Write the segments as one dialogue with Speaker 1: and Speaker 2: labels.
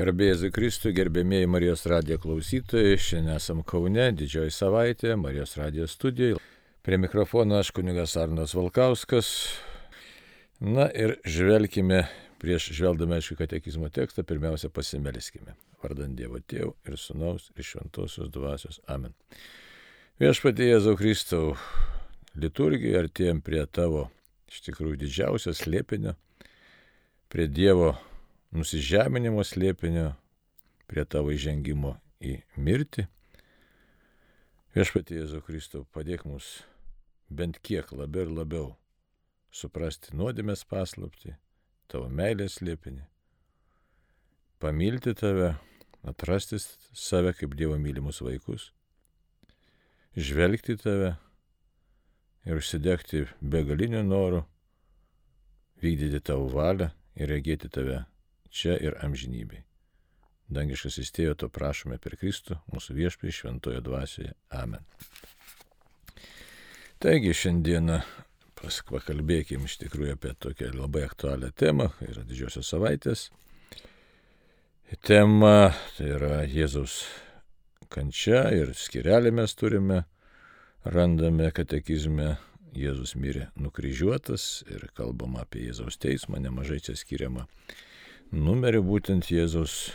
Speaker 1: Garbėzui Kristui, gerbėmėjai Marijos radijo klausytojai, šiandien esam Kaune, didžioji savaitė, Marijos radijo studijoje. Prie mikrofono aš kunigas Arnas Valkauskas. Na ir žvelgime, prieš žvelgdami aišku katekizmo tekstą, pirmiausia pasimelskime. Vardant Dievo Tėvų ir Sūnaus ir Šventosios Dvasios. Amen. Viešpatie Jėzau Kristau, liturgijai artėjom prie tavo iš tikrųjų didžiausio slėpinio, prie Dievo nusižeminimo slėpinio, prie tavo įžengimo į mirtį. Viešpatie Jėzau Kristau, padėk mus bent kiek labiau ir labiau suprasti nuodėmės paslapti, tavo meilės slėpinį, pamilti tave, atrasti save kaip Dievo mylimus vaikus, žvelgti tave ir užsidegti begaliniu noru, vykdyti tavo valią ir regėti tave čia ir amžinybei. Dangiškas įstėjo, to prašome per Kristų, mūsų viešpį šventojo dvasioje. Amen. Taigi šiandieną pakalbėkime iš tikrųjų apie tokią labai aktualią temą, yra didžiosios savaitės. Tema tai yra Jėzaus kančia ir skirelį mes turime, randame katekizme, Jėzus mirė nukryžiuotas ir kalbama apie Jėzaus teismą, nemažai čia skiriama numerių būtent Jėzaus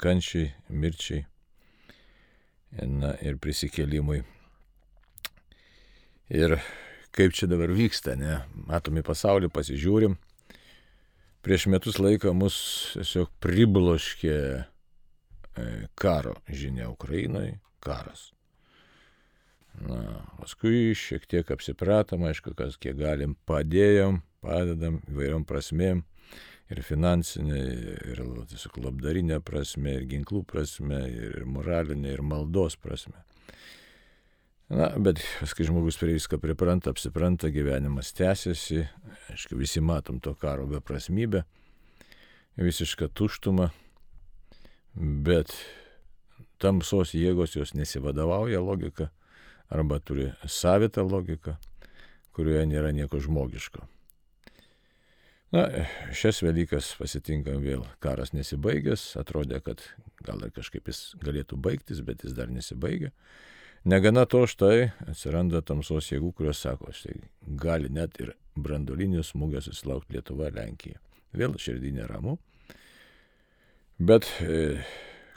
Speaker 1: kančiai, mirčiai na, ir prisikėlimui. Ir kaip čia dabar vyksta, ne? Matom į pasaulį, pasižiūrim. Prieš metus laiko mus tiesiog pribloškė e, karo žinia Ukrainoje, karas. Na, paskui šiek tiek apsipratom, aišku, kas kiek galim padėjom, padedam įvairiom prasmėm ir finansinė, ir tiesiog labdarinė prasme, ir ginklų prasme, ir moralinė, ir maldos prasme. Na, bet kai žmogus prie viską pripranta, apsipranta, gyvenimas tęsiasi, aišku, visi matom to karo beprasmybę, visišką tuštumą, bet tamsos jėgos jos nesivadovauja logika arba turi savitą logiką, kurioje nėra nieko žmogiško. Na, šias Velykas pasitinkam vėl. Karas nesibaigęs, atrodė, kad gal ir kažkaip jis galėtų baigtis, bet jis dar nesibaigė. Negana to, štai atsiranda tamsos jėgų, kurios sako, štai gali net ir brandolinius smūgius susilaukti Lietuva, Lenkija. Vėl širdį neramu. Bet e,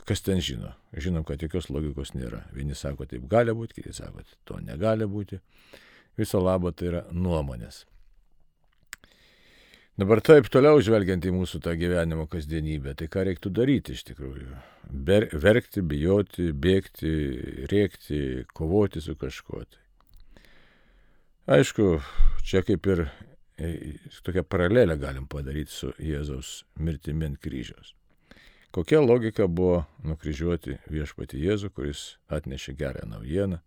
Speaker 1: kas ten žino? Žinom, kad jokios logikos nėra. Vieni sako, taip gali būti, kiti sako, to negali būti. Viso labo tai yra nuomonės. Dabar taip toliau žvelgiant į mūsų tą gyvenimo kasdienybę, tai ką reiktų daryti iš tikrųjų? Ber, verkti, bijoti, bėgti, rėkti, kovoti su kažkuo. Tai. Aišku, čia kaip ir e, tokią paralelę galim padaryti su Jėzaus mirtimi ant kryžiaus. Kokia logika buvo nukryžiuoti viešpati Jėzų, kuris atnešė gerą naujieną,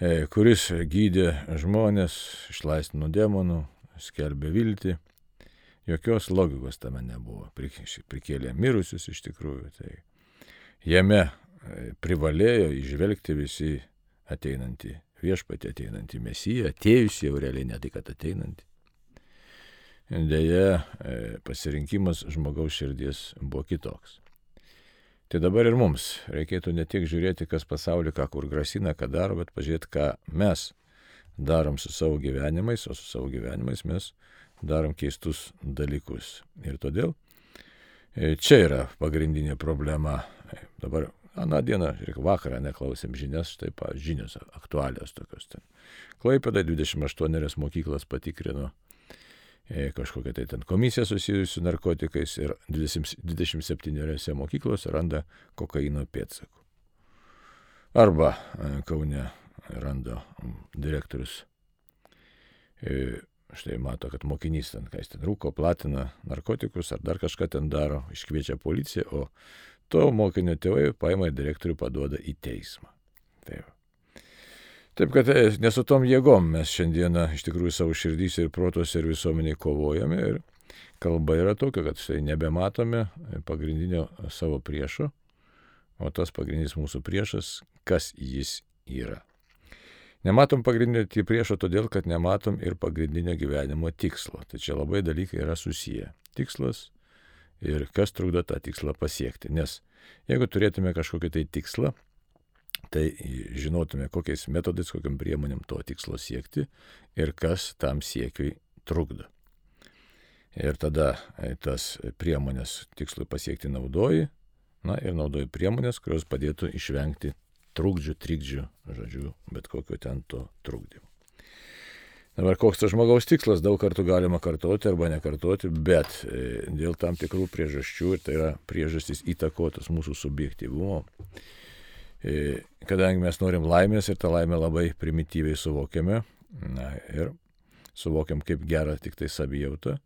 Speaker 1: e, kuris gydė žmonės, išlaisvino demonų, skelbė viltį. Jokios logikos tame nebuvo. Prikėlė mirusius iš tikrųjų. Tai jame e, privalėjo išvelgti visi ateinantį viešpatį, ateinantį mesiją, atėjusį jau realiai ne kad ateinantį. Deja, e, pasirinkimas žmogaus širdies buvo kitoks. Tai dabar ir mums reikėtų ne tik žiūrėti, kas pasaulyje, ką kur grasina, ką daro, bet pažiūrėti, ką mes darom su savo gyvenimais, o su savo gyvenimais mes darom keistus dalykus. Ir todėl e, čia yra pagrindinė problema. E, dabar, aną dieną, ir vakarą neklausėm žinias, štai, pa, žinios aktualios tokios ten. Klaipėda 28 mokyklas patikrino e, kažkokia tai ten komisija susijusi su narkotikais ir 20, 27 mokyklose randa kokaino pėdsakų. Arba Kaune randa direktorius. E, štai mato, kad mokinys ten, kai jis ten rūko, platina narkotikus ar dar kažką ten daro, iškviečia policiją, o to mokinio tėvai paima ir direktorių paduoda į teismą. Taip. Taip kad e, ne su tom jėgom mes šiandieną iš tikrųjų savo širdys ir protos ir visuomeniai kovojame ir kalba yra tokia, kad štai nebematome pagrindinio savo priešo, o tas pagrindinis mūsų priešas, kas jis yra. Nematom pagrindinio priešo todėl, kad nematom ir pagrindinio gyvenimo tikslo. Tai čia labai dalykai yra susiję. Tikslas ir kas trukdo tą tikslą pasiekti. Nes jeigu turėtume kažkokį tai tikslą, tai žinotume, kokiais metodais, kokiam priemonėm to tikslo siekti ir kas tam siekiui trukdo. Ir tada e, tas priemonės tikslui pasiekti naudoji, na ir naudoji priemonės, kurios padėtų išvengti trukdžių, trikdžių, žodžiu, bet kokio ten to trukdymo. Dabar koks tas žmogaus tikslas, daug kartų galima kartoti arba nekartoti, bet e, dėl tam tikrų priežasčių, ir tai yra priežastys įtakotas mūsų subjektivumo, e, kadangi mes norim laimės ir tą laimę labai primityviai suvokiame, na ir suvokiam kaip gerą tik tai savijautą,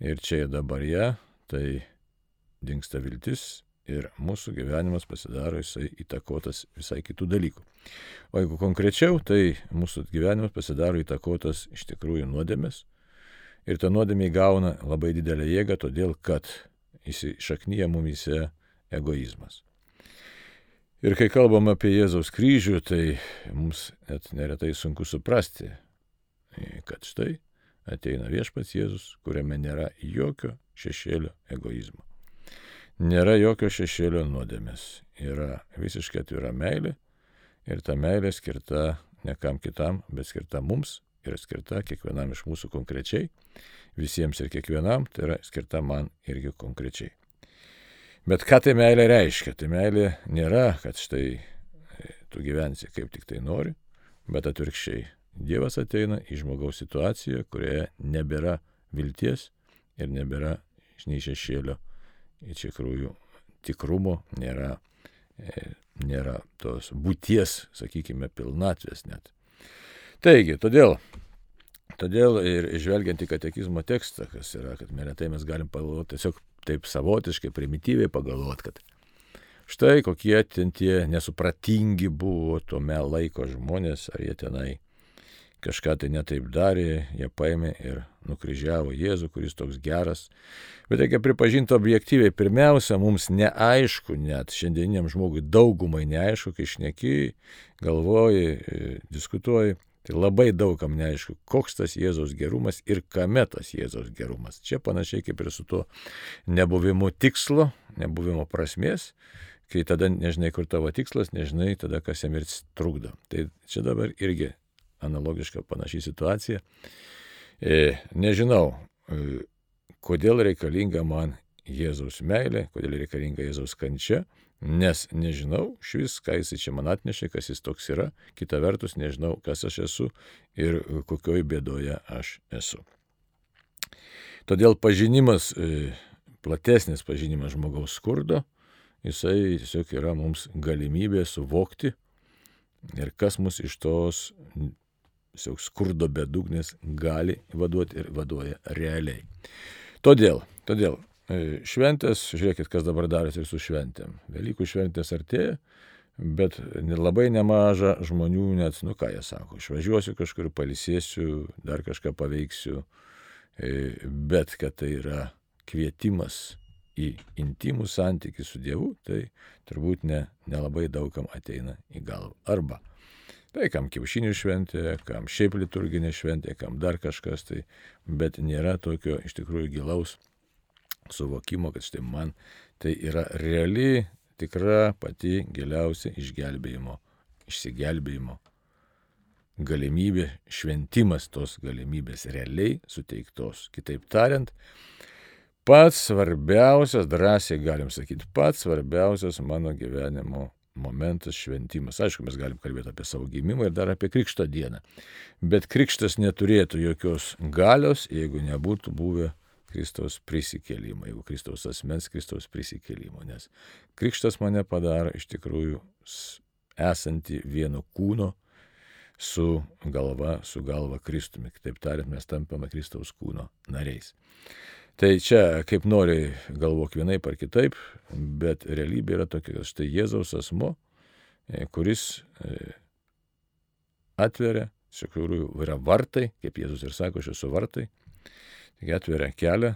Speaker 1: ir čia ir dabar ją, tai dinksta viltis ir mūsų gyvenimas pasidaro jisai įtakotas visai kitų dalykų. O jeigu konkrečiau, tai mūsų gyvenimas pasidaro įtakotas iš tikrųjų nuodėmės ir ta nuodėmė įgauna labai didelę jėgą, todėl kad įsišaknyja mumise egoizmas. Ir kai kalbam apie Jėzaus kryžių, tai mums net neretai sunku suprasti, kad štai ateina viešpats Jėzus, kuriame nėra jokio šešėlio egoizmo. Nėra jokio šešėlio nuodėmės. Yra visiškai atvira meilė ir ta meilė skirta ne kam kitam, bet skirta mums ir skirta kiekvienam iš mūsų konkrečiai. Visiems ir kiekvienam tai yra skirta man irgi konkrečiai. Bet ką tai meilė reiškia? Tai meilė nėra, kad štai e, tu gyvensi kaip tik tai nori, bet atvirkščiai Dievas ateina į žmogaus situaciją, kurioje nebėra vilties ir nebėra nei šešėlio, iš tikrųjų tikrumo, nėra, e, nėra tos būties, sakykime, pilnatvės net. Taigi, todėl, todėl ir žvelgiant į katekizmo tekstą, kas yra, kad neretai mes galim pagalvoti, tiesiog taip savotiškai, primityviai pagalvoti, kad štai kokie ten tie nesupratingi buvo tuome laiko žmonės, ar jie tenai kažką tai netaip darė, jie paėmė ir nukryžiavo Jėzų, kuris toks geras. Bet reikia pripažinti objektyviai, pirmiausia, mums neaišku, net šiandieniam žmogui daugumai neaišku, kai šneki, galvoji, e, diskutuoji, tai labai daugam neaišku, koks tas Jėzaus gerumas ir kame tas Jėzaus gerumas. Čia panašiai kaip ir su tuo nebuvimu tikslo, nebuvimo prasmės kai tada nežinai, kur tavo tikslas, nežinai tada, kas jam ir trukdo. Tai čia dabar irgi analogiška panaši situacija. E, nežinau, e, kodėl reikalinga man Jėzaus meilė, kodėl reikalinga Jėzaus kančia, nes nežinau švis, ką jis čia man atnešė, kas jis toks yra, kita vertus nežinau, kas aš esu ir kokioj bėdoje aš esu. Todėl pažinimas, e, platesnis pažinimas žmogaus skurdo, jisai tiesiog yra mums galimybė suvokti ir kas mus iš tos tiesiog skurdo bedugnės gali vaduoti ir vaduoja realiai. Todėl, todėl e, šventės, žiūrėkit, kas dabar darosi ir su šventėm. Velykų šventės artėja, bet labai nemaža žmonių net, nu ką jie sako, išvažiuosiu kažkur, palisėsiu, dar kažką paveiksiu, e, bet kad tai yra kvietimas į intimų santykių su Dievu, tai turbūt ne, nelabai daugam ateina į galvą. Arba Tai kam kiaušinių šventė, kam šiaip liturginė šventė, kam dar kažkas, tai, bet nėra tokio iš tikrųjų gilaus suvokimo, kad štai man tai yra reali, tikra pati giliausia išgelbėjimo, išsigelbėjimo galimybė, šventimas tos galimybės realiai suteiktos. Kitaip tariant, pats svarbiausias, drąsiai galim sakyti, pats svarbiausias mano gyvenimo momentas šventimas. Aišku, mes galim kalbėti apie savo gimimą ir dar apie Krikšto dieną. Bet Krikštas neturėtų jokios galios, jeigu nebūtų buvę Kristaus prisikėlimo, jeigu Kristaus asmens Kristaus prisikėlimo. Nes Krikštas mane padaro iš tikrųjų esanti vieno kūno su galva, su galva Kristumi. Kitaip tariant, mes tampame Kristaus kūno nariais. Tai čia kaip nori galvok vienaip ar kitaip, bet realybė yra tokia, kad štai Jėzaus asmo, e, kuris e, atveria, iš tikrųjų yra vartai, kaip Jėzus ir sako, aš esu vartai, taigi atveria kelią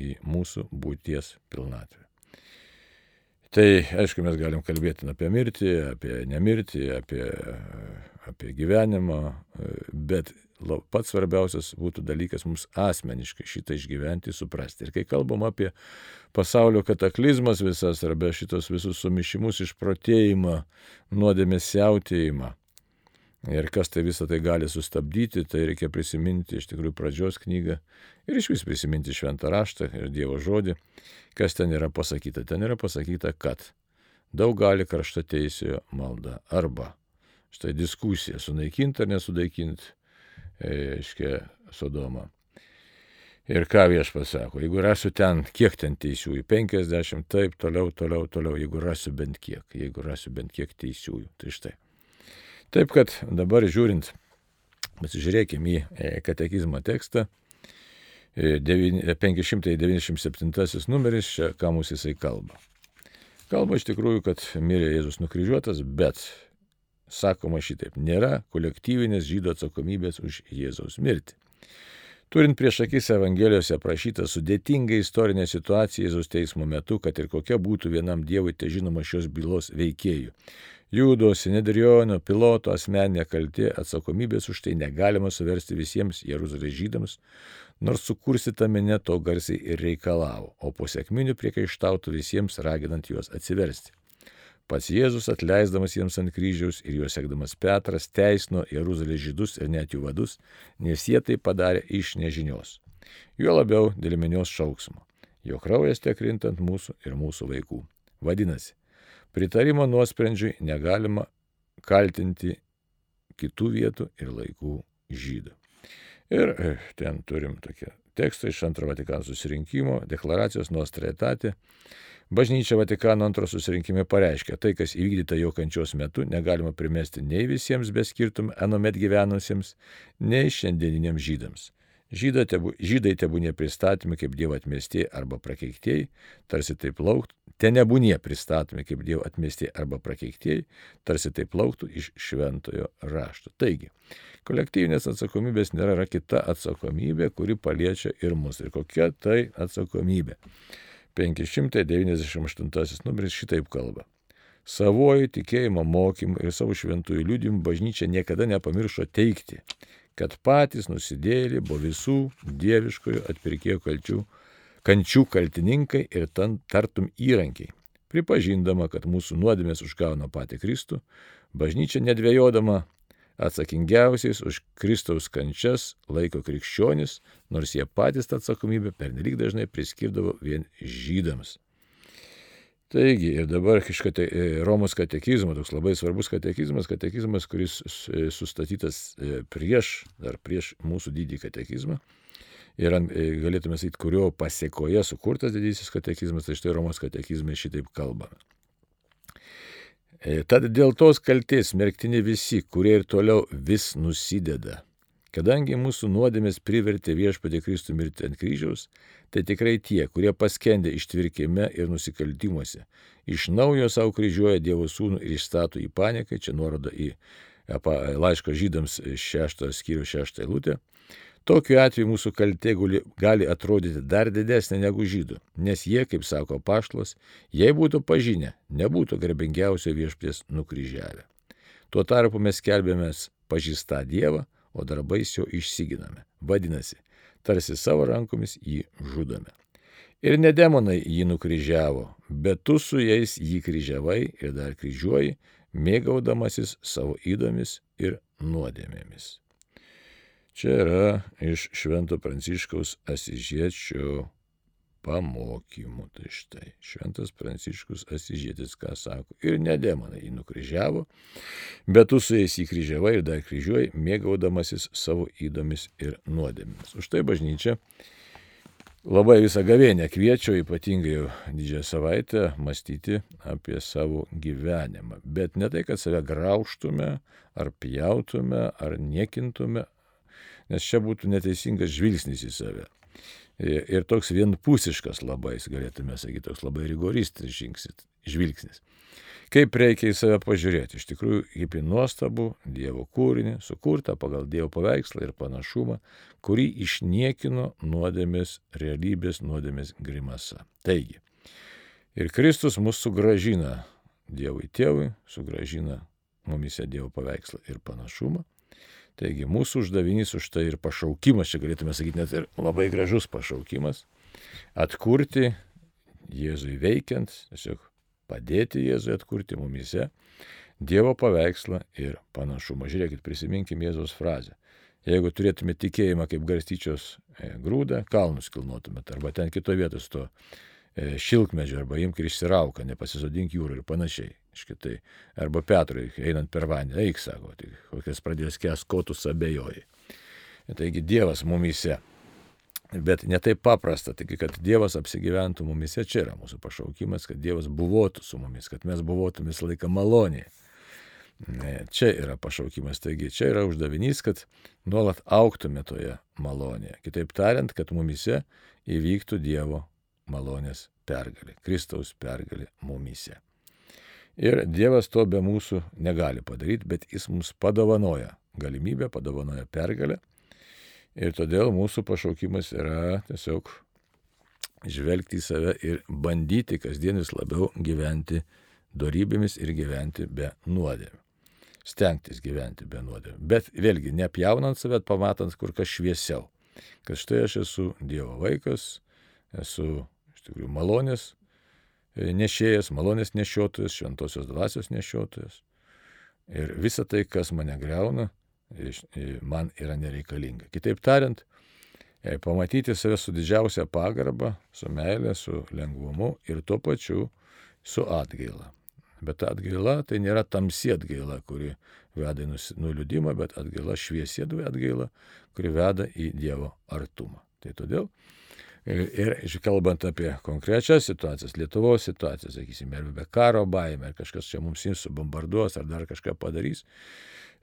Speaker 1: į mūsų būties pilnatvę. Tai aišku, mes galim kalbėti apie mirtį, apie nemirtį, apie, apie gyvenimą, e, bet pats svarbiausias būtų dalykas mums asmeniškai šitą išgyventi, suprasti. Ir kai kalbam apie pasaulio kataklizmas visas arba šitos visus sumišimus išprotėjimą, nuodėmės siautėjimą, Ir kas tai visą tai gali sustabdyti, tai reikia prisiminti iš tikrųjų pradžios knygą ir iš vis prisiminti šventą raštą ir Dievo žodį, kas ten yra pasakyta. Ten yra pasakyta, kad daug gali karšta teisėjo malda arba štai diskusija, sunaikinti ar nesudaikinti, aiškiai, Sodomą. Ir ką vieš pasako, jeigu rasiu ten, kiek ten teisiųjų, 50, taip, toliau, toliau, toliau, jeigu rasiu bent kiek, jeigu rasiu bent kiek teisiųjų, tai štai. Taip kad dabar žiūrint, pasižiūrėkime į e, katekizmo tekstą, 597 e, numeris, čia ką mūsų jisai kalba. Kalba iš tikrųjų, kad mirė Jėzus nukryžiuotas, bet sakoma šitaip, nėra kolektyvinės žydų atsakomybės už Jėzaus mirtį. Turint prieš akis Evangelijose aprašytą sudėtingą istorinę situaciją Jėzaus teismo metu, kad ir kokia būtų vienam Dievui te žinoma šios bylos veikėjų, Jūdo, Sinedriono, piloto asmeninė kaltė atsakomybės už tai negalima suversti visiems Jeruzalės žydams, nors sukursita minė to garsiai ir reikalavo, o po sėkminių priekaištautų visiems raginant juos atsiversti. Pats Jėzus atleisdamas jiems ant kryžiaus ir juos sekdamas Petras teisino Jeruzalės žydus ir net jų vadus, nes jie tai padarė iš nežinios. Juo labiau dėl minios šauksmo. Jo kraujas tiek rintant mūsų ir mūsų vaikų. Vadinasi, Pritarimo nuosprendžiui negalima kaltinti kitų vietų ir laikų žydų. Ir e, ten turim tokią tekstą iš antro Vatikano susirinkimo, deklaracijos nuostretatė. Bažnyčia Vatikano antro susirinkime pareiškia, tai, kas įvykdyta jo kančios metu, negalima primesti nei visiems be skirtum anomet gyvenusiems, nei šiandieniniams žydams. Žydai tebu, žydai tebūnė pristatomi kaip Dievo atmestieji arba prakeiktieji, tarsi taip lauktų, te nebūnė pristatomi kaip Dievo atmestieji arba prakeiktieji, tarsi taip lauktų iš šventojo rašto. Taigi, kolektyvinės atsakomybės nėra, yra kita atsakomybė, kuri paliečia ir mus. Ir kokia tai atsakomybė? 598 numeris šitaip kalba. Savoji tikėjimo mokymu ir savo šventųjų liūdimų bažnyčia niekada nepamiršo teikti, kad patys nusidėlė buvo visų dieviškojo atpirkėjo kalčių, kančių kaltininkai ir tartum įrankiai. Pripažindama, kad mūsų nuodėmės užgauna patį Kristų, bažnyčia nedvėjodama atsakingiausiais už Kristaus kančias laiko krikščionis, nors jie patys tą atsakomybę pernelyg dažnai priskirdavo vien žydams. Taigi ir dabar kažkate, Romos katekizmo, toks labai svarbus katekizmas, katekizmas, kuris e, sustatytas e, prieš, dar prieš mūsų didį katekizmą. Ir e, galėtume sakyti, kurio pasiekoje sukurtas didysis katekizmas, tai štai Romos katekizmai šitaip kalbame. Tad dėl tos kalties merktini visi, kurie ir toliau vis nusideda Kadangi mūsų nuodėmės privertė viešpatį Kristų mirti ant kryžiaus, tai tikrai tie, kurie paskendė ištvirkime ir nusikaltimuose, iš naujo savo kryžiuoja Dievo sūnų ir išstato į paniką, čia nuoroda į laiško žydams šeštą skyrių šeštą eilutę, Tokiu atveju mūsų kaltė gali atrodyti dar didesnė negu žydų, nes jie, kaip sako paštos, jei būtų pažinę, nebūtų garbingiausio viešpės nukryžiavę. Tuo tarpu mes kelbėmės pažįstą Dievą, o darbais jo išsiginame. Vadinasi, tarsi savo rankomis jį žudome. Ir ne demonai jį nukryžiavo, bet tu su jais jį kryžiavai ir dar kryžiuoji, mėgaudamasis savo įdomis ir nuodėmėmis. Čia yra iš Švento Pranciškaus Asižiečio pamokymų. Tai štai Šventas Pranciškus Asižėtis ką sako. Ir ne demonai jį nukryžiavo, bet tu su jais įkryžiavai ir dar kryžiuoji, mėgaudamasis savo įdomis ir nuodėmėmis. Už tai bažnyčia labai visą gavėnę kviečio, ypatingai didžiąją savaitę, mąstyti apie savo gyvenimą. Bet ne tai, kad save grauštume, ar pjautume, ar niekintume, nes čia būtų neteisingas žvilgsnis į save ir toks vienpusiškas labai, galėtume sakyti, toks labai rigoristas žvilgsnis. Kaip reikia į save pažiūrėti, iš tikrųjų, kaip į nuostabų Dievo kūrinį, sukurtą pagal Dievo paveikslą ir panašumą, kurį išniekino nuodėmės realybės, nuodėmės grimasa. Taigi, ir Kristus mus sugražina Dievui tėvui, sugražina mumise Dievo paveikslą ir panašumą. Taigi mūsų uždavinys už tai ir pašaukimas, čia galėtume sakyti net ir labai gražus pašaukimas, atkurti Jėzui veikiant, tiesiog padėti Jėzui atkurti mumise Dievo paveikslą ir panašumą. Žiūrėkit, prisiminkim Jėzaus frazę. Jeigu turėtume tikėjimą kaip garstyčios e, grūdą, kalnus kilnotumėt, arba ten kitoje vietoje to e, šilkmedžio, arba imk ir išsirauką, nepasisodink jūrų ir panašiai. Iškitai. Arba Petrui, einant per vandenį, eik, sako, tai kokias pradės kes, ko tu abejoji. Taigi Dievas mumise. Bet ne taip paprasta, taigi, kad Dievas apsigyventų mumise, čia yra mūsų pašaukimas, kad Dievas buvotų su mumis, kad mes buvotume visą laiką maloniai. Čia yra pašaukimas, taigi čia yra uždavinys, kad nuolat auktume toje malonėje. Kitaip tariant, kad mumise įvyktų Dievo malonės pergalė, Kristaus pergalė mumise. Ir Dievas to be mūsų negali padaryti, bet Jis mums padovanoja galimybę, padovanoja pergalę. Ir todėl mūsų pašaukimas yra tiesiog žvelgti į save ir bandyti kasdien vis labiau gyventi darybėmis ir gyventi be nuodėmių. Stengtis gyventi be nuodėmių. Bet vėlgi, nepjaunant save, pamatant kur kas šviesiau. Kad štai aš esu Dievo vaikas, esu tikrųjų malonės e, nešėjas, malonės nešiotojas, šventosios dvasios nešiotojas. Ir visa tai, kas mane greuna, man yra nereikalinga. Kitaip tariant, e, pamatyti save su didžiausia pagarba, su meilė, su lengvumu ir tuo pačiu su atgaila. Bet atgaila tai nėra tamsi atgaila, kuri veda į nuliūdimą, bet atgaila šviesi atgaila, kuri veda į Dievo artumą. Tai todėl ir, ir kalbant apie konkrečias situacijas, Lietuvos situacijas, sakysime, ar be karo baime, ar kažkas čia mums jums subombarduos, ar dar kažką padarys,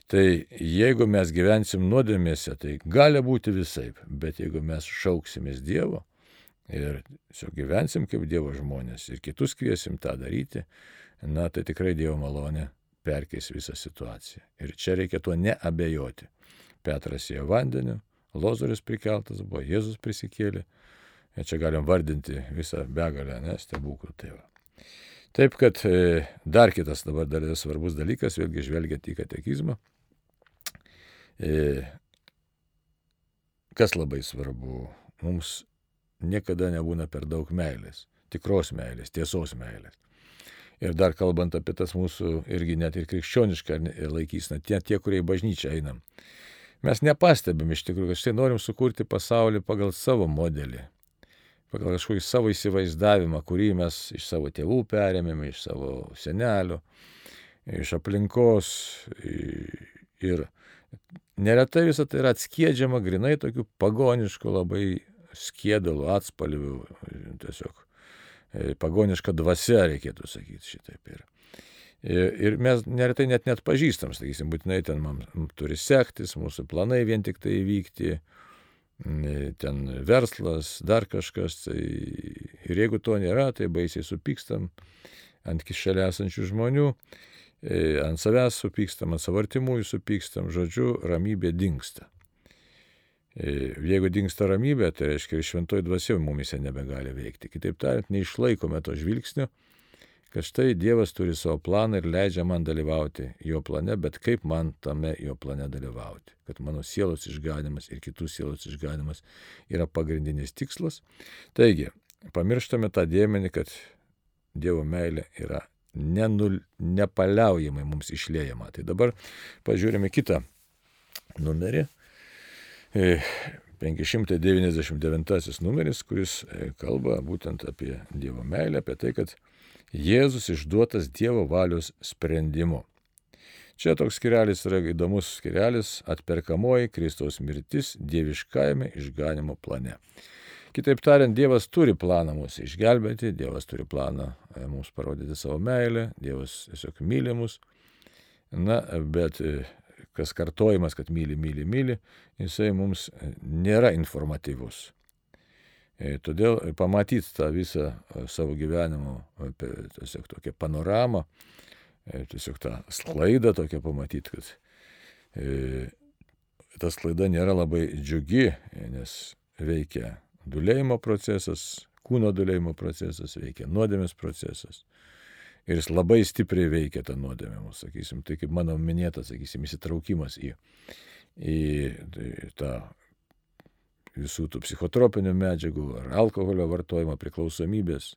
Speaker 1: tai jeigu mes gyvensim nuodėmėse, tai gali būti visai, bet jeigu mes šauksimės Dievo ir tiesiog gyvensim kaip Dievo žmonės ir kitus kviesim tą daryti, na tai tikrai Dievo malonė perkeis visą situaciją. Ir čia reikia tuo neabejoti. Petras ėjo vandeniu, Lozorius prikeltas buvo, Jėzus prisikėlė. Ir čia galim vardinti visą begalę, nes stebuklų tai va. Taip, kad e, dar kitas dabar dar svarbus dalykas, vėlgi žvelgiant į katekizmą. E, kas labai svarbu, mums niekada nebūna per daug meilės, tikros meilės, tiesos meilės. Ir dar kalbant apie tas mūsų irgi net ir krikščionišką laikyseną, tie, tie, kurie į bažnyčią einam. Mes nepastebim iš tikrųjų, kad štai norim sukurti pasaulį pagal savo modelį, pagal kažkokį savo įsivaizdavimą, kurį mes iš savo tėvų perėmėme, iš savo senelių, iš aplinkos. Ir neretai visą tai yra atskiedžiama grinai tokių pagoniškų labai skėdalų, atspalvių, tiesiog E, pagoniška dvasia, reikėtų sakyti šitaip. Ir, ir mes neretai net net pažįstam, sakysim, būtinai ten mums turi sektis, mūsų planai vien tik tai įvykti, ten verslas, dar kažkas. Tai, ir jeigu to nėra, tai baisiai supykstam ant kišelė esančių žmonių, e, ant savęs supykstam, ant savo artimųjų supykstam, žodžiu, ramybė dinksta. E, jeigu dinksta ramybė, tai reiškia, šventoji dvasia mumise nebegali veikti. Kitaip tariant, neišlaikome to žvilgsnio, kad štai Dievas turi savo planą ir leidžia man dalyvauti jo plane, bet kaip man tame jo plane dalyvauti. Kad mano sielos išganimas ir kitų sielos išganimas yra pagrindinis tikslas. Taigi, pamirštame tą dėmenį, kad Dievo meilė yra nenul, nepaliaujamai mums išliejama. Tai dabar pažiūrime kitą numerį 599 e, numeris, kuris e, kalba būtent apie Dievo meilę, apie tai, kad Jėzus išduotas Dievo valios sprendimu. Čia toks skirelis yra įdomus skirelis - atperkamoji Kristaus mirtis dieviškajame išganimo plane. Kitaip tariant, Dievas turi planą mūsų išgelbėti, Dievas turi planą e, mums parodyti savo meilę, Dievas tiesiog myli mus. Na, bet kas kartojimas, kad myli, myli, myli, jisai mums nėra informatyvus. Todėl pamatyti tą visą savo gyvenimo, tiesiog tokią panoramą, tiesiog tą sklaidą tokią pamatyti, kad ta sklaida nėra labai džiugi, nes veikia dulėjimo procesas, kūno dulėjimo procesas, veikia nuodėmės procesas ir jis labai stipriai veikia tą nuodėmę, sakysim, tai kaip mano minėtas, sakysim, įsitraukimas į, į tą visų tų psichotropinių medžiagų ar alkoholio vartojimo priklausomybės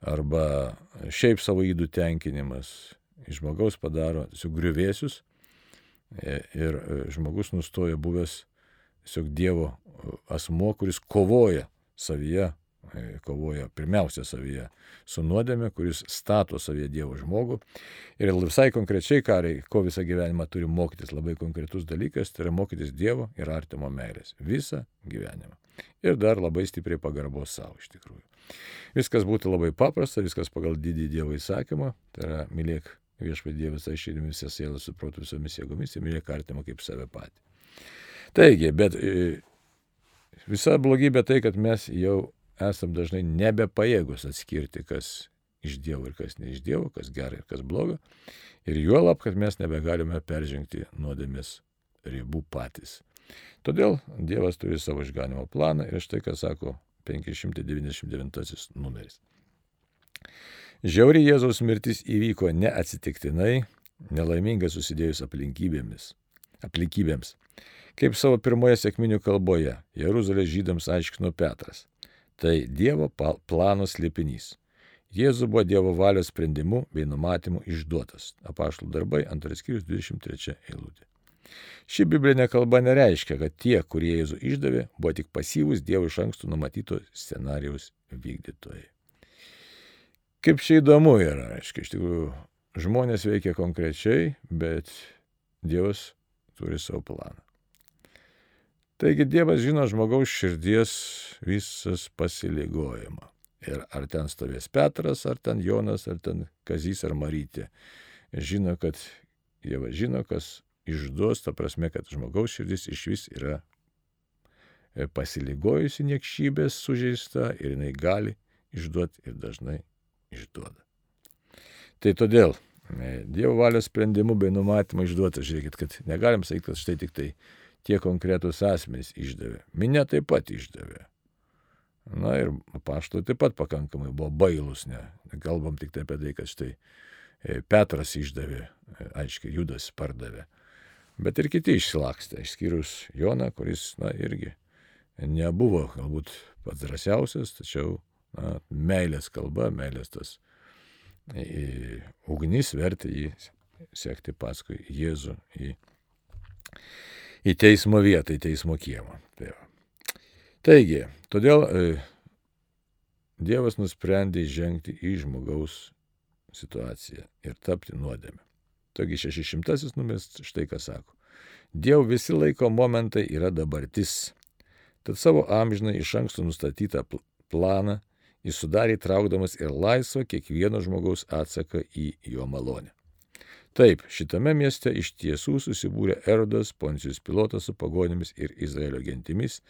Speaker 1: arba šiaip savo įdų tenkinimas iš žmogaus padaro tiesiog griuvėsius e, ir e, žmogus nustoja buvęs tiesiog Dievo asmo, kuris kovoja savyje E, kovoja pirmiausia savyje su nuodėme, kuris stato savyje Dievo žmogų. Ir visai konkrečiai, kariai, ko visą gyvenimą turi mokytis, labai konkretus dalykas, tai yra mokytis Dievo ir artimo meilės. Visą gyvenimą. Ir dar labai stipriai pagarbos savo iš tikrųjų. Viskas būtų labai paprasta, viskas pagal didį Dievo įsakymą, tai yra mylėk viešpatį Dievą visą širdimi, visą sielą, su protu visomis jėgomis ir mylėk artimą kaip save patį. Taigi, bet e, visa blogybė tai, kad mes jau esam dažnai nebepajėgus atskirti, kas iš Dievo ir kas ne iš Dievo, kas gera ir kas bloga. Ir juolab, kad mes nebegalime peržengti nuodėmės ribų patys. Todėl Dievas turi savo išganimo planą ir štai ką sako 599 numeris. Žiauri Jėzaus mirtis įvyko neatsitiktinai, nelaimingai susidėjus aplinkybėmis. aplinkybėms. Kaip savo pirmoje sėkminių kalboje Jeruzalės žydams aiškino Petras. Tai Dievo plano slėpinys. Jėzų buvo Dievo valios sprendimu bei numatymu išduotas. Apaštalų darbai, antras skyrius, 23 eilutė. Ši biblinė kalba nereiškia, kad tie, kurie Jėzų išdavė, buvo tik pasyvūs Dievo iš anksto numatyto scenarijaus vykdytojai. Kaip čia įdomu yra, aiškiai, iš tikrųjų, žmonės veikia konkrečiai, bet Dievas turi savo planą. Taigi Dievas žino žmogaus širdies visas pasiligojimą. Ir ar ten stovės Petras, ar ten Jonas, ar ten Kazys, ar Marytė. Žino, kad Dievas žino, kas išduos, ta prasme, kad žmogaus širdis iš vis yra e, pasiligojusi niekšybės sužeista ir jinai gali išduoti ir dažnai išduoda. Tai todėl e, Dievo valios sprendimų bei numatymą išduota, žiūrėkit, kad negalim sakyti, kad štai tik tai tie konkretūs asmenys išdavė. Minė taip pat išdavė. Na ir paštai taip pat pakankamai buvo bailus, ne. Kalbam tik tai apie tai, kad štai e, Petras išdavė, e, aiškiai, Judas pardavė. Bet ir kiti išsilakstė, išskyrus Joną, kuris, na, irgi nebuvo galbūt pats drąsiausias, tačiau na, meilės kalba, meilės tas į, ugnis vertė jį sekti paskui Jėzų į į teismo vietą, į teismo kiemą. Tai. Taigi, todėl e, Dievas nusprendė žengti į žmogaus situaciją ir tapti nuodėmę. Taigi šešišimtasis numeris štai ką sako. Dievo visi laiko momentai yra dabartis. Tad savo amžinai iš anksto nustatytą planą jis sudarė traukdamas ir laisvą kiekvieno žmogaus atsaką į jo malonę. Taip, šitame mieste iš tiesų susibūrė Erodas, Poncijus pilotas su pagonėmis ir Izraelio gentimis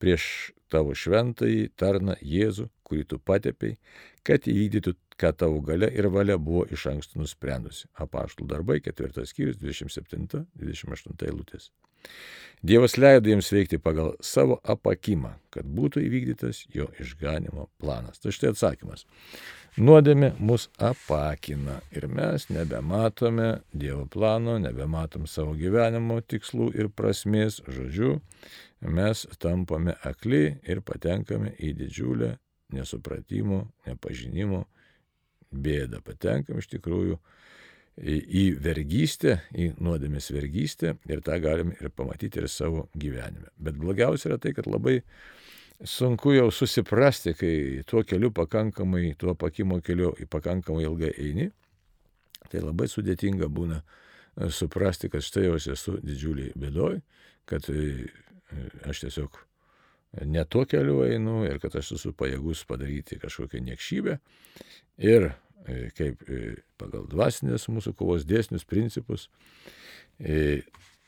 Speaker 1: prieš tavo šventąjį tarną Jėzų, kurį tu patepiai, kad įvykdytų, ką tavo gale ir valia buvo iš anksto nusprendusi. Apaštų darbai, ketvirtas skyrius, 27-28 eilutės. Dievas leido jiems veikti pagal savo apakimą, kad būtų įvykdytas jo išganimo planas. Tai štai atsakymas. Nuodėmė mus apakina ir mes nebematome Dievo plano, nebematom savo gyvenimo tikslų ir prasmės, žodžiu, mes tampame akli ir patenkame į didžiulę nesupratimo, nepažinimo bėdą. Patenkam iš tikrųjų į vergystę, į nuodėmės vergystę ir tą galime ir pamatyti ir savo gyvenime. Bet blogiausia yra tai, kad labai sunku jau susiprasti, kai tuo keliu pakankamai, tuo pakimo keliu pakankamai ilgai eini, tai labai sudėtinga būna e, suprasti, kad štai jau esu didžiuliai bėdoj, kad e, aš tiesiog ne tuo keliu einu ir kad aš esu pajėgus padaryti kažkokią niekšybę. Ir e, kaip pagal dvasinės mūsų kovos dėsnius, principus,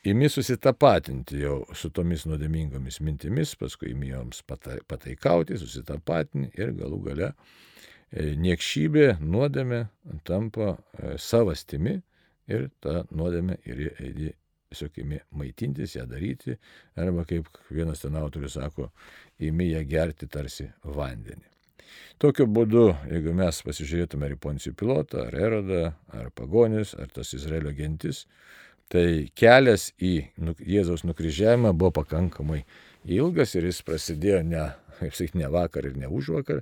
Speaker 1: imi susitapatinti jau su tomis nuodėmingomis mintimis, paskui imi joms pataikauti, susitapatinti ir galų gale e, niekšybė, nuodėmė tampa e, savastimi ir ta nuodėmė ir eidi tiesiog imi maitintis, ją daryti, arba kaip vienas ten autorius sako, imi ją gerti tarsi vandenį. Tokiu būdu, jeigu mes pasižiūrėtume ar į Poncijų pilotą, ar Erodą, ar Pagonis, ar tas Izraelio gentis, Tai kelias į nu, Jėzaus nukryžiavimą buvo pakankamai ilgas ir jis prasidėjo ne, kaip sakyti, ne vakar ir ne už vakar,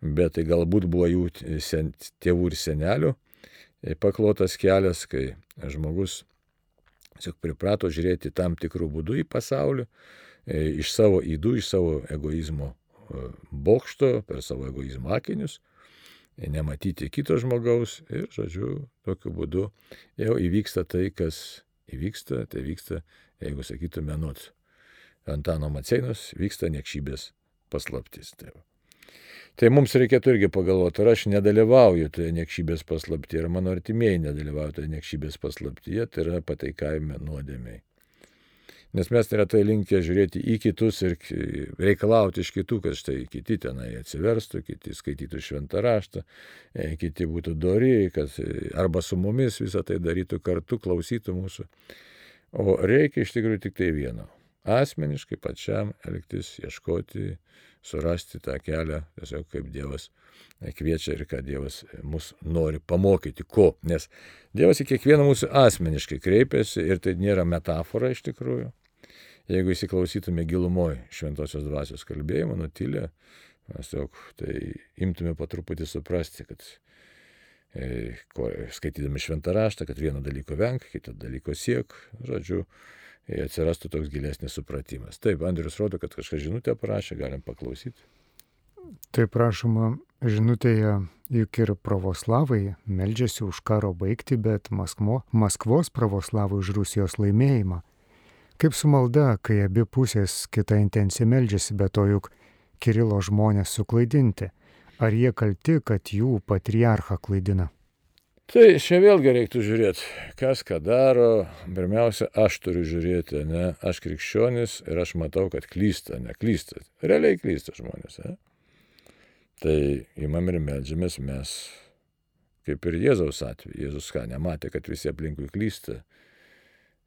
Speaker 1: bet tai galbūt buvo jų sen, tėvų ir senelių e, paklotas kelias, kai žmogus tiesiog priprato žiūrėti tam tikrų būdų į pasaulį, e, iš savo įdų, iš savo egoizmo e, bokšto, per savo egoizmo akinius, nematyti kito žmogaus ir, žodžiu, tokiu būdu jau įvyksta tai, kas įvyksta, tai vyksta, jeigu sakytume, nuot Antano Maceinos, vyksta niekšybės paslaptis. Tai va. Tai mums reikėtų irgi pagalvoti, ar aš nedalyvauju toje niekšybės paslaptyje, ar mano artimieji nedalyvauja toje niekšybės paslaptyje, tai yra pataikavime nuodėmiai. Nes mes neretai linkę žiūrėti į kitus ir reikalauti iš kitų, kad štai kiti tenai atsiverstų, kiti skaitytų šventą raštą, e, kiti būtų dori, kad arba su mumis visą tai darytų kartu, klausytų mūsų. O reikia iš tikrųjų tik tai vieno asmeniškai pačiam elgtis, ieškoti, surasti tą kelią, tiesiog kaip Dievas kviečia ir ką Dievas mus nori pamokyti, ko. Nes Dievas į kiekvieną mūsų asmeniškai kreipiasi ir tai nėra metafora iš tikrųjų. Jeigu įsiklausytume gilumoje šventosios dvasios kalbėjimo, nutilę, mes tiesiog tai imtume patruputį suprasti, kad e, ko, skaitydami šventą raštą, kad vieno dalyko venk, kito dalyko siek, žodžiu, atsirastų toks gilesnis supratimas. Taip, Andrius rodo, kad kažkas žinutę parašė, galim paklausyti.
Speaker 2: Taip prašoma, žinutėje juk ir pravoslavai meldžiasi už karo baigti, bet Maskvo, Maskvos pravoslavai už Rusijos laimėjimą. Kaip su malda, kai abi pusės kitą intenciją meldžiasi, bet to juk Kirilo žmonės suklaidinti. Ar jie kalti, kad jų patriarchą klaidina?
Speaker 1: Tai čia vėlgi reiktų žiūrėti, kas ką daro. Pirmiausia, aš turiu žiūrėti, ne, aš krikščionis ir aš matau, kad klysta, neklysta. Realiai klysta žmonės. Ne? Tai įmam ir medžiamės mes, kaip ir Jėzaus atveju. Jėzus ką, nematė, kad visi aplinkui klysta.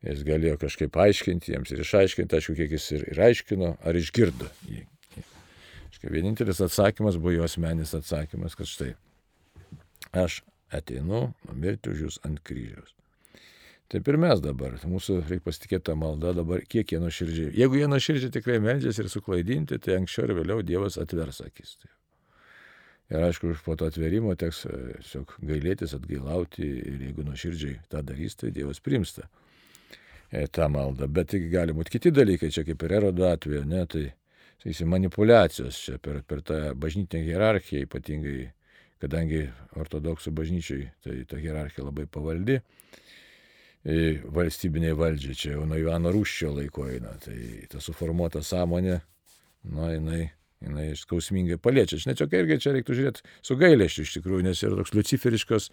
Speaker 1: Jis galėjo kažkaip aiškinti jiems ir išaiškinti, aišku, kiek jis ir, ir aiškino, ar išgirdo jį. Vienintelis atsakymas buvo jo asmenis atsakymas, kad štai aš ateinu numirti už jūs ant kryžiaus. Taip ir mes dabar, mūsų reikia pasitikėti tą maldą dabar, kiek jie nuoširdžiai. Jeigu jie nuoširdžiai tikrai meldžiasi ir suklaidinti, tai anksčiau ir vėliau Dievas atvers akis. Tai. Ir aišku, už po to atverimo teks e, tiesiog gailėtis, atgailauti ir jeigu nuoširdžiai tą darys, tai Dievas primsta e, tą maldą. Bet tai gali būti kiti dalykai, čia kaip ir erodo atveju, ne, tai, sakysim, manipulacijos čia per, per tą bažnytinę hierarchiją ypatingai kadangi ortodoksų bažnyčiai tai ta hierarchija labai pavaldi valstybiniai valdžiai, čia jau nuo Ivano Rūščio laiko eina, tai ta suformuota sąmonė, na, jinai, jinai skausmingai paliečia. Aš net irgi čia reiktų žiūrėti su gailėščiu iš tikrųjų, nes yra toks luciferiškos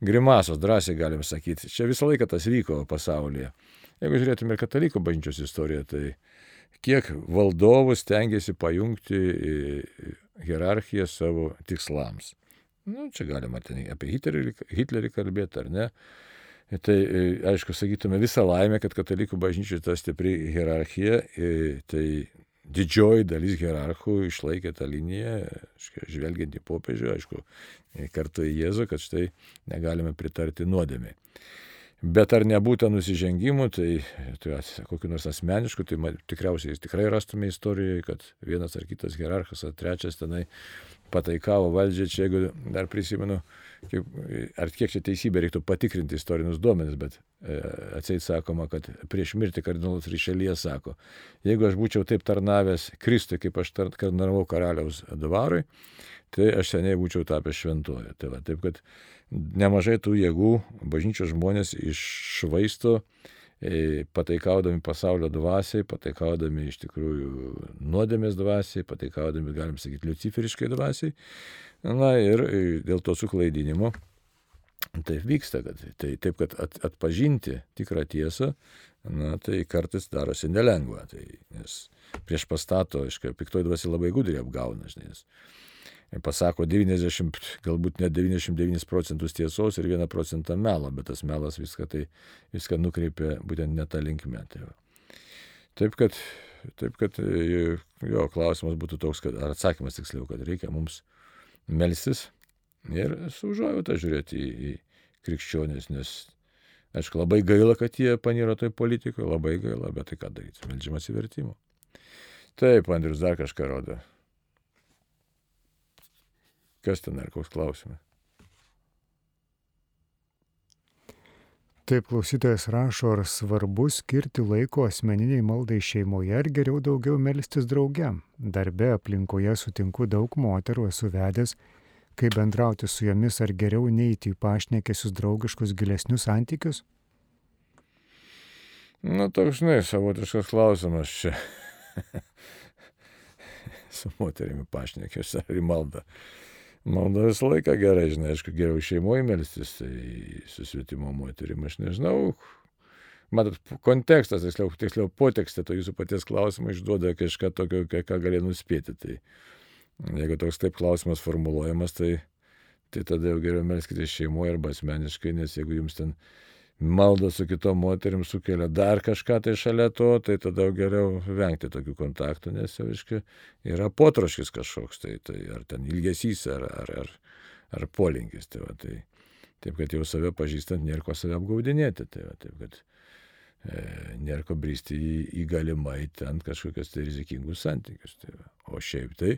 Speaker 1: grimasos, drąsiai galim sakyti. Čia visą laiką tas vyko pasaulyje. Jeigu žiūrėtume ir katalikų bažnyčios istoriją, tai kiek valdovus tengiasi pajungti hierarchiją savo tikslams. Nu, čia galima ten apie Hitlerį, Hitlerį kalbėti ar ne. Tai, e, aišku, sakytume, visą laimę, kad katalikų bažnyčioje ta stipri hierarchija, e, tai didžioji dalis hierarchų išlaikė tą liniją, žvelgiant į popiežių, aišku, e, kartu į Jėzų, kad štai negalime pritarti nuodėmiai. Bet ar nebūtų nusižengimų, tai, tai kokiu nors asmenišku, tai tikriausiai tikrai rastume istorijoje, kad vienas ar kitas hierarchas ar trečias tenai pataikavo valdžią, čia jeigu dar prisimenu, kiek, ar kiek čia teisybė reiktų patikrinti istorinius duomenis, bet e, atseit sakoma, kad prieš mirtį kardinolas Ryšelėje sako, jeigu aš būčiau taip tarnavęs Kristui, kaip aš tarnavau karaliaus dvarui, tai aš seniai būčiau tapęs šventuoju. Tai va, taip kad nemažai tų jėgų bažnyčios žmonės iššvaisto E, pataikaudami pasaulio dvasiai, pataikaudami iš tikrųjų nuodėmės dvasiai, pataikaudami, galim sakyti, luciferiškai dvasiai. Na ir e, dėl to suklaidinimo taip vyksta, kad tai taip, kad at, atpažinti tikrą tiesą, na tai kartais darosi nelengva. Tai, nes prieš pastato, aiškiai, piktoji dvasia labai gudriai apgauna, žinai, pasako 90, galbūt net 99 procentus tiesos ir 1 procentą melo, bet tas melas viską, tai, viską nukreipia būtent ne tą linkmę. Tai taip, kad, taip kad jo klausimas būtų toks, kad, ar atsakymas tiksliau, kad reikia mums melsis ir su užuojauta žiūrėti į, į krikščionis, nes Aišku, labai gaila, kad jie paniro toj politikoje, labai gaila, bet tai ką daryti, meldžiam atsivertimo. Taip, Andrius dar kažką rodo. Kas ten ar koks klausimas?
Speaker 2: Taip klausytojas rašo, ar svarbu skirti laiko asmeniniai maldai šeimoje, ar geriau daugiau melstis drauge. Darbe aplinkoje sutinku daug moterų, esu vedęs kaip bendrauti su jomis, ar geriau neiti į pašnekėsius draugiškus gilesnius santykius?
Speaker 1: Na, toks, žinai, savotiškas klausimas čia. su moterimi pašnekėsiu ar į maldą. Malda visą laiką gerai, žinai, aišku, geriau šeimoje melstis, tai su svetimo moterim, aš nežinau. Matot, kontekstas, tiksliau, tiksliau potekstė to jūsų paties klausimo išduoda kažką tokio, ką gali nuspėti. Tai Jeigu toks taip klausimas formuluojamas, tai, tai tada jau geriau melskite šeimoje arba asmeniškai, nes jeigu jums ten malda su kitom moterim sukelia dar kažką tai šalia to, tai tada geriau vengti tokių kontaktų, nes jau iškai yra potroškis kažkoks, tai, tai ar ten ilgesys, ar, ar, ar, ar polinkis. Tai va, tai, taip, kad jau save pažįstant, nėra ko save apgaudinėti. Tai va, taip, kad nėra ko bristi į, į galimai ten kažkokius tai rizikingus santykius. Tai. O šiaip tai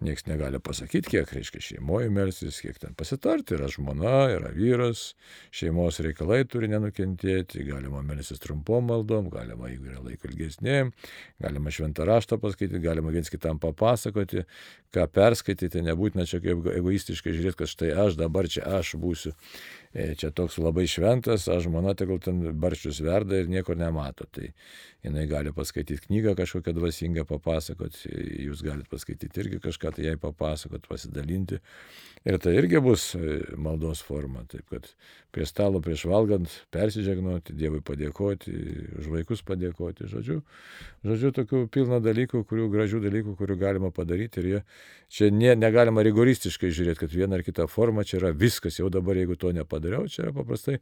Speaker 1: Niekas negali pasakyti, kiek reiškia šeimoje melsis, kiek ten pasitarti. Yra žmona, yra vyras, šeimos reikalai turi nenukentėti, galima melsis trumpom maldom, galima, jeigu yra laiko ilgesnėm, galima šventą raštą paskaityti, galima viens kitam papasakoti, ką perskaityti, nebūtina čia kaip egoistiškai žiūrėti, kad štai aš dabar čia aš būsiu. E, čia toks labai šventas, aš žmona tegul ten barščius verda ir nieko nemato. Tai jinai gali paskaityti knygą kažkokią dvasingą, papasakoti, jūs galite paskaityti irgi kažką tai jai papasakoti, pasidalinti. Ir tai irgi bus e, maldos forma. Taip kad prie stalo prieš valgant persižegnoti, Dievui padėkoti, už vaikus padėkoti. Žodžiu, žodžiu tokių pilna dalykų, kurių gražių dalykų, kurių galima padaryti. Ir jie, čia ne, negalima rigoristiškai žiūrėti, kad viena ar kita forma čia yra viskas. Jau dabar, jeigu to nepadariau, čia yra paprastai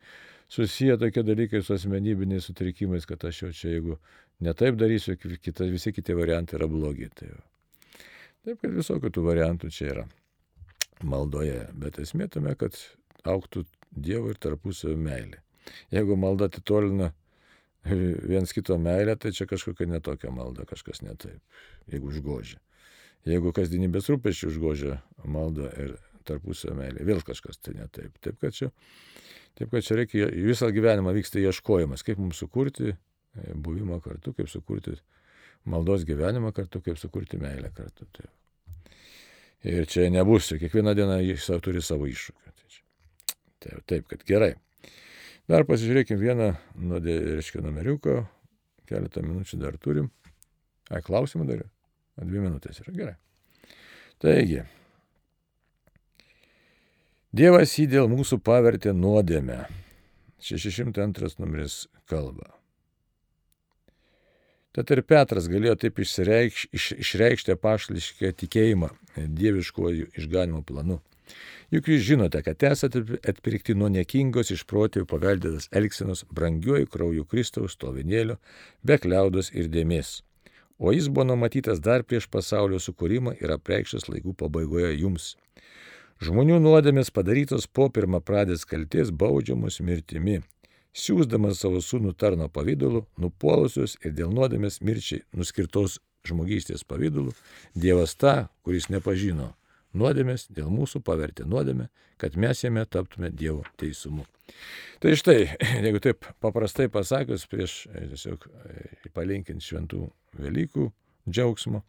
Speaker 1: susiję tokie dalykai su asmenybiniais sutrikimais, kad aš jau čia, jeigu netaip darysiu, kita, visi kiti variantai yra blogi. Tai jau. Taip, kad visokių tų variantų čia yra maldoje, bet esmė tame, kad auktų Dievo ir tarpusavio meilė. Jeigu malda atitolina viens kito meilę, tai čia kažkokia netokia malda, kažkas netaip, jeigu užgožia. Jeigu kasdienybės rūpeščių užgožia malda ir tarpusavio meilė, vėl kažkas tai netaip. Taip kad čia, taip kad čia reikia, visą gyvenimą vyksta ieškojimas, kaip mums sukurti e, buvimą kartu, kaip sukurti maldos gyvenimą kartu, kaip sukurti meilę kartu. Taip. Ir čia nebus, kiekvieną dieną jis turi savo iššūkių. Tai taip, taip, kad gerai. Dar pasižiūrėkime vieną, nu, reiškia, numeriuką, keletą minučių dar turim. Ai, klausimų dar? Dvi minutės yra gerai. Taigi, Dievas jį dėl mūsų pavertė nuodėmę. 602 numeris kalba. Tad ir Petras galėjo taip išreikš, iš, išreikšti apaštališką tikėjimą dieviškuoju išganimo planu. Juk jūs žinote, kad esate atpirkti nuo niekingos iš protėvių paveldėtas elgsenos brangiuoju krauju Kristaus stovinėlio, be kliaudos ir dėmesio. O jis buvo numatytas dar prieš pasaulio sukūrimą ir apreikštas laikų pabaigoje jums. Žmonių nuodėmės padarytos po pirmą pradės kalties baudžiamus mirtimi, siūsdamas savo sūnų tarno pavydalu, nupuolusius ir dėl nuodėmės mirčiai nuskirtos žmogystės pavydalu, Dievas tą, kuris nepažino nuodėmės, dėl mūsų pavertė nuodėmę, kad mes jame taptume Dievo teisumu. Tai štai, jeigu taip paprastai pasakius, prieš e, tiesiog e, palinkint šventų Velykų džiaugsmo,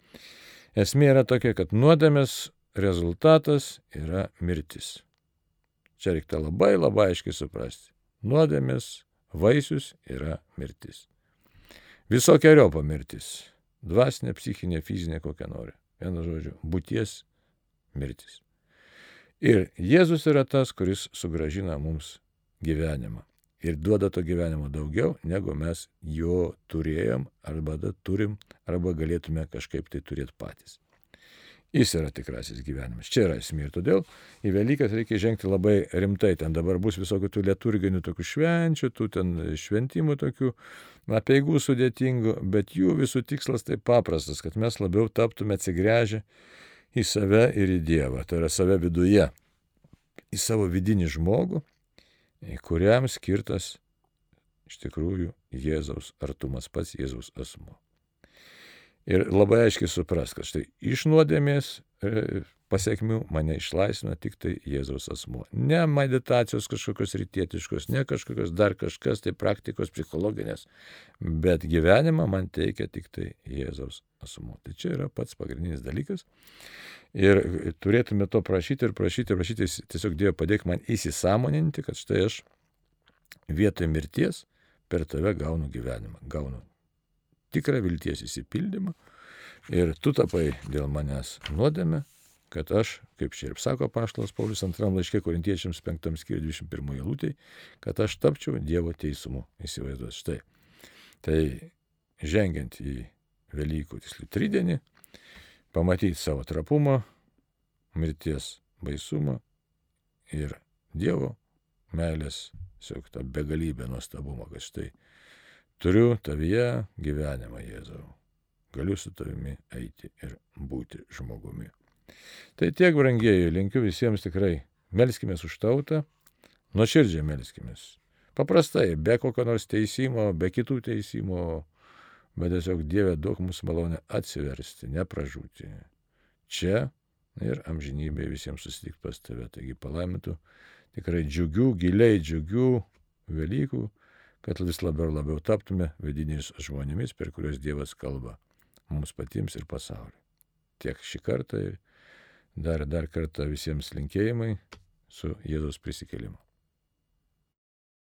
Speaker 1: esmė yra tokia, kad nuodėmės rezultatas yra mirtis. Čia reikia labai labai aiškiai suprasti. Nuodėmės vaisius yra mirtis. Visokiojo pamirtis. Dvasinė, psichinė, fizinė, kokia nori. Vienu žodžiu, būties mirtis. Ir Jėzus yra tas, kuris sugražina mums gyvenimą. Ir duoda to gyvenimo daugiau, negu mes jo turėjom, arba turim, arba galėtume kažkaip tai turėti patys. Jis yra tikrasis gyvenimas. Čia yra esmė. Ir todėl į Velykas reikia žengti labai rimtai. Ten dabar bus visokių tų liturginių tokių švenčių, tų ten šventimų tokių, apieigų sudėtingų, bet jų visų tikslas tai paprastas, kad mes labiau taptume atsigręžę į save ir į Dievą. Tai yra save viduje. Į savo vidinį žmogų, kuriam skirtas iš tikrųjų Jėzaus artumas, pats Jėzaus asmo. Ir labai aiškiai supras, kad štai iš nuodėmės e, pasiekmių mane išlaisvina tik tai Jėzaus asmuo. Ne meditacijos kažkokios rytietiškos, ne kažkokios dar kažkas, tai praktikos psichologinės, bet gyvenimą man teikia tik tai Jėzaus asmuo. Tai čia yra pats pagrindinis dalykas. Ir turėtume to prašyti ir prašyti, ir prašyti, tiesiog Dievo padėk man įsisamoninti, kad štai aš vietoj mirties per tave gaunu gyvenimą, gaunu tikrą vilties įsipildymą. Ir tu tapai dėl manęs nuodėme, kad aš, kaip čia ir sako paštalas Paulius antram laiškė korintiečiams penktam skyriui 21 eilutėj, kad aš tapčiau Dievo teisumu. Įsivaizduos štai. Tai žengiant į Velykų, tiksliau, tridienį, pamatyti savo trapumą, mirties baisumą ir Dievo meilės, tiesiog tą begalybę nuostabumą, kad štai turiu tavyje gyvenimą Jėzau. Galiu su tavimi eiti ir būti žmogumi. Tai tiek, brangieji, linkiu visiems tikrai melskime už tautą, nuoširdžiai melskime. Paprastai, be kokio nors teisimo, be kitų teisimo, bet tiesiog Dieve duok mums malonę atsiversti, nepražūti. Čia ir amžinybėje visiems susitikti pas tave. Taigi palaimintų tikrai džiugių, giliai džiugių Velykų, kad vis labiau ir labiau taptume vidiniais žmonėmis, per kuriuos Dievas kalba mums patiems ir pasauliu. Tiek šį kartą dar, dar kartą visiems linkėjimai su Jėzaus prisikėlimu.